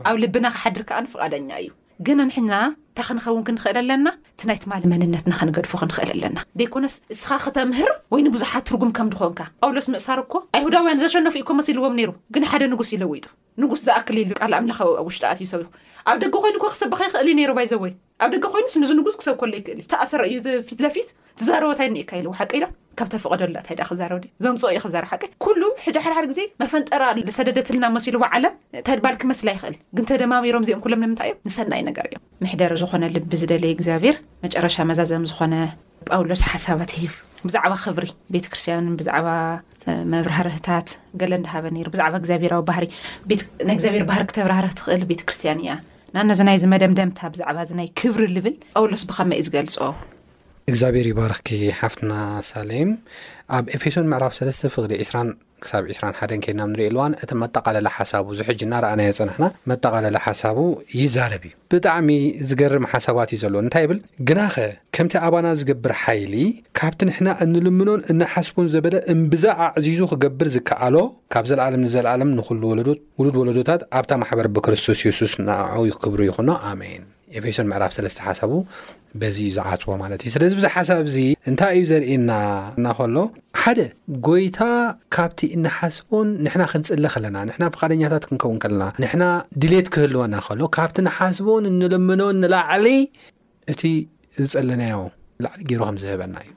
ኣብ ልብና ክሓድር ከኣ ንፍቓደኛ እዩ ግን ኣንሕና እንታ ክንኸውን ክንኽእል ኣለና እቲ ናይ ትማሊ መንነትና ክንገድፎ ክንኽእል ኣለና ደይኮነስ እስኻ ክተምህር ወይ ንብዙሓት ትርጉም ከም ድኾንካ ጳውሎስ ምእሳር እኮ ኣይሁዳውያን ዘሸነፉ እዩ ኮመስ ኢልዎም ነይሩ ግን ሓደ ንጉስ ይለዊጡ ንጉስ ዝኣክል ኢሉ ቃል ኣምላኽ ኣብ ውሽጢ ኣትዩ ሰቢኹ ኣብ ደገ ኮይኑ እኮ ክሰብኸ ይኽእል እዩ ነይሩ ባይዘወይ ኣብ ደገ ኮይኑስ ንዚ ንጉስ ክሰብከሉ ይክእል እዩ ተኣሰረ እዩ ፊት ለፊት ትዛረቦ ታይ እኒኤካ ኢልዎ ሓቀይ ዶ ካብ ተፈቐደላ ታይ ድኣ ክዛረብ ድዩ ዘምፅኦ እዩ ክዛረብ ሓቀይ ኩሉ ሕጂ ሓድሓድ ግዜ መፈንጠራ ዝሰደደትልና መሲልዎ ዓለም ተድባል ክመስላ ይኽእል ግን ተደማሚሮም እዚኦም ኩሎም ንምንታይ እዮም ንሰናይ ነገር እዮም ምሕደር ዝኾነ ልቢ ዝደለየ እግዚኣብሔር መጨረሻ መዛዘም ዝኾነ ጳውሎስ ሓሳባት ሂብ ብዛዕባ ክብሪ ቤተ ክርስትያንን ብዛዕባ መብራህርህታት ገለ እንዳሃበ ነይሩ ብዛዕባ እግዚኣብሔራዊ ባህሪ ናይ እግዚኣብሔር ባህሪ ክተብራህርህ ትኽእል ቤተ ክርስትያን እያ እና ነዚ ናይዚ መደምደምታ ብዛዕባ እዚ ናይ ክብሪ ልብል ጳውሎስ ብኸመይ እዩ ዝገልጾ እግዚኣብሔር ይባርኽኪ ሓፍትና ሳሌም ኣብ ኤፌሶን ምዕራፍ 3 ፍቕዲ 2ራ ክሳብ 2ራ ሓደን ከይድና ንሪኢ ኣልዋን እቲ መጠቓለለ ሓሳቡ ዝሕጂ እና ረኣና የፀናሕና መጠቓለለ ሓሳቡ ይዛረብ እዩ ብጣዕሚ ዝገርም ሓሳባት እዩ ዘለዎ እንታይ ይብል ግናኸ ከምቲ ኣባና ዝገብር ሓይሊ ካብቲ ንሕና እንልምኖን እንሓስቦን ዘበለ እምብዛ ኣዕዚዙ ክገብር ዝከኣሎ ካብ ዘለኣለም ንዘለኣለም ንኹሉ ወለዶ ውሉድ ወለዶታት ኣብታ ማሕበር ብክርስቶስ የሱስ ንኣዑ ክብሩ ይኹኖ ኣሜን። ኤፌሶን ምዕራፍ ሰለስተ ሓሳቡ በዚ እዩ ዝዓፅዎ ማለት እዩ ስለዚ ብዚ ሓሳብ እዚ እንታይ እዩ ዘርእየና እና ከሎ ሓደ ጎይታ ካብቲ እንሓስቦን ንሕና ክንፅሊ ከለና ንሕና ፍቃደኛታት ክንከውን ከለና ንሕና ድሌት ክህልወና ከሎ ካብቲ ንሓስቦን እንልምኖን ንላዕሊ እቲ ዝጸለናዮ ላዕሊ ገይሩ ከም ዝህበና እዩ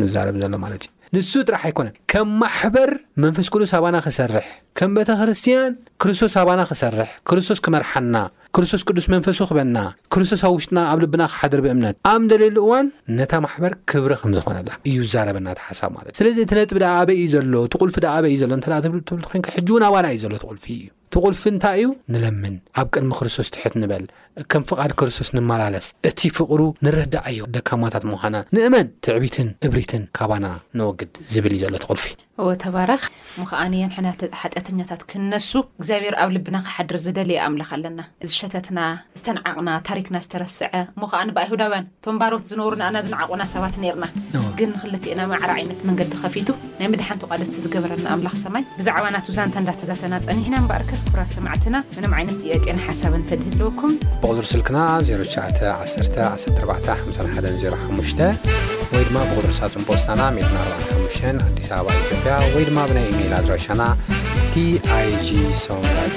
ንዛረብ ዘሎ ማለት እዩ ንሱ ጥራሕ ኣይኮነን ከም ማሕበር መንፈስ ቅዱስ ኣባና ክሰርሕ ከም ቤተ ክርስትያን ክርስቶስ ኣባና ክሰርሕ ክርስቶስ ክመርሓና ክርስቶስ ቅዱስ መንፈሱ ክበና ክርስቶስ ኣብ ውሽጥና ኣብ ልብና ክሓድር ብእምነት ኣብ ንደልየሉ እዋን ነታ ማሕበር ክብሪ ከም ዝኾነላ እዩ ዛረበና እቲ ሓሳብ ማለት ስለዚ እቲ ነጥቢ ደኣ ኣበይ እዩ ዘሎ እቲ ቁልፊ ደኣ ኣበይ እዩ ዘሎ እንተ ትብል ትብል ኮይንካ ሕጂ እውን ኣባና እዩ ዘሎ እቲ ቁልፊ እዩ እቲ ቁልፊ እንታይ እዩ? ንለምን፣ ኣብ ቅድሚ ክርስቶስ ትሕት ንበል፣ ከም ፍቓድ ክርስቶስ ንመላለስ፣ እቲ ፍቕሩ ንረዳኣዮ፣ ደካማታት ምዃና ንእመን፣ ትዕቢትን እብሪትን ካባና ነወግድ ዝብል እዩ ዘሎ እቲ ቁልፊ። እወ ተባረኽ፣ እሞ ኸኣ ንየንሕና ሓጢኣተኛታት ክንነሱ እግዚኣብሔር ኣብ ልብና ክሓድር ዝደለየ ኣምላኽ ኣለና። ዝሸተትና፣ ዝተንዓቕና፣ ታሪክና ዝተረስዐ፣ እሞ ኸኣ ንብኣይሁዳውያን፣ እቶም ባሮት ዝነበሩ ንኣና ዝነዓቑና ሰባት ኔርና፣ ግን ንኽልቴና ማዕረ ዓይነት መንገዲ ከፊቱ ናይ ምድሓን ተቋደስቲ ዝገበረና ኣምላኽ ሰማይ ብዛዕባ ናቱ ዛንታ እንዳተዛተና ጸኒሕና። እምበኣርከስ ክቡራት ሰማዕትና ምንም ዓይነት ጥያቄን ሓሳብን እንተድህልወኩም። ብቑጽሪ ስልክና ዜሮ ትሽዓተ ዓሰርተ ዓሰርተ ኣርባዕተ ሓምሳን ሓደን ዜሮ ሓሙሽተ ወይ ድማ ብቑጽሪ ሳጹን ፖስታና ሚእትን ኣርባዓን ሓሙሽተን ኣዲስ ኣበባ ኢትዮጵያ ወይ ድማ ብናይ ኢሜይል ኣድራሻና TIG Sound